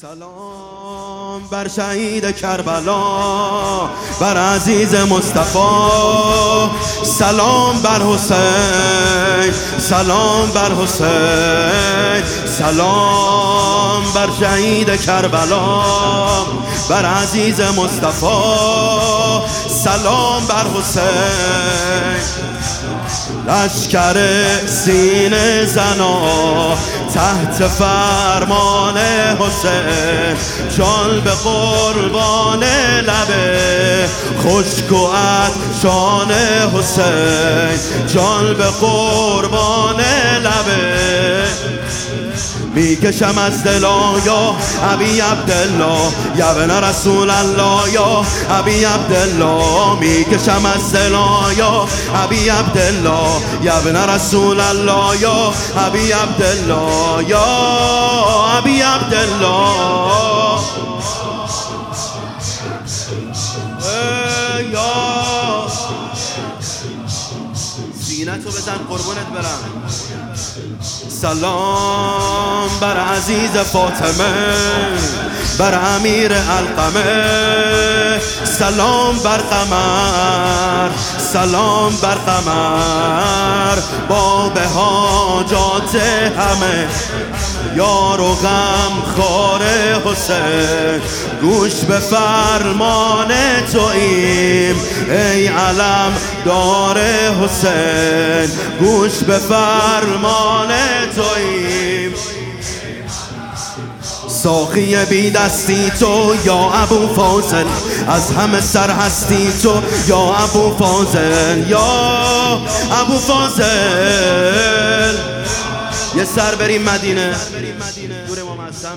سلام بر شهید کربلا بر عزیز مصطفی. سلام بر حسین سلام بر حسین. سلام بر شهید کربلا بر عزیز مصطفی. سلام بر حسین. لشکر سینه زنا تحت فرمان حسین جان به قربان لبه خشک و شان حسین جان به قربان لبه می‌کشم از دلا یا ابی عبدالله یا بن رسول الله یا؟ ابی عبدالله می‌کشم از دلا یا ابی عبدالله یا بن رسول الله یا؟ ابی عبدالله یا؟ ابی عبدالله. یا. زینتو بزن قربونت برم. سلام. بر عزیز فاطمه بر امیر القمه. سلام بر قمر سلام بر قمر. باب حاجات همه یار و غم خار حسین. گوش به فرمان تویم ای علم دار حسین. گوش به فرمان تویم ساقی بی دستی تو یا ابو فاضل از همه سر هستی تو یا ابو فاضل یا ابو فاضل یه سر بریم مدینه. دور امام حسن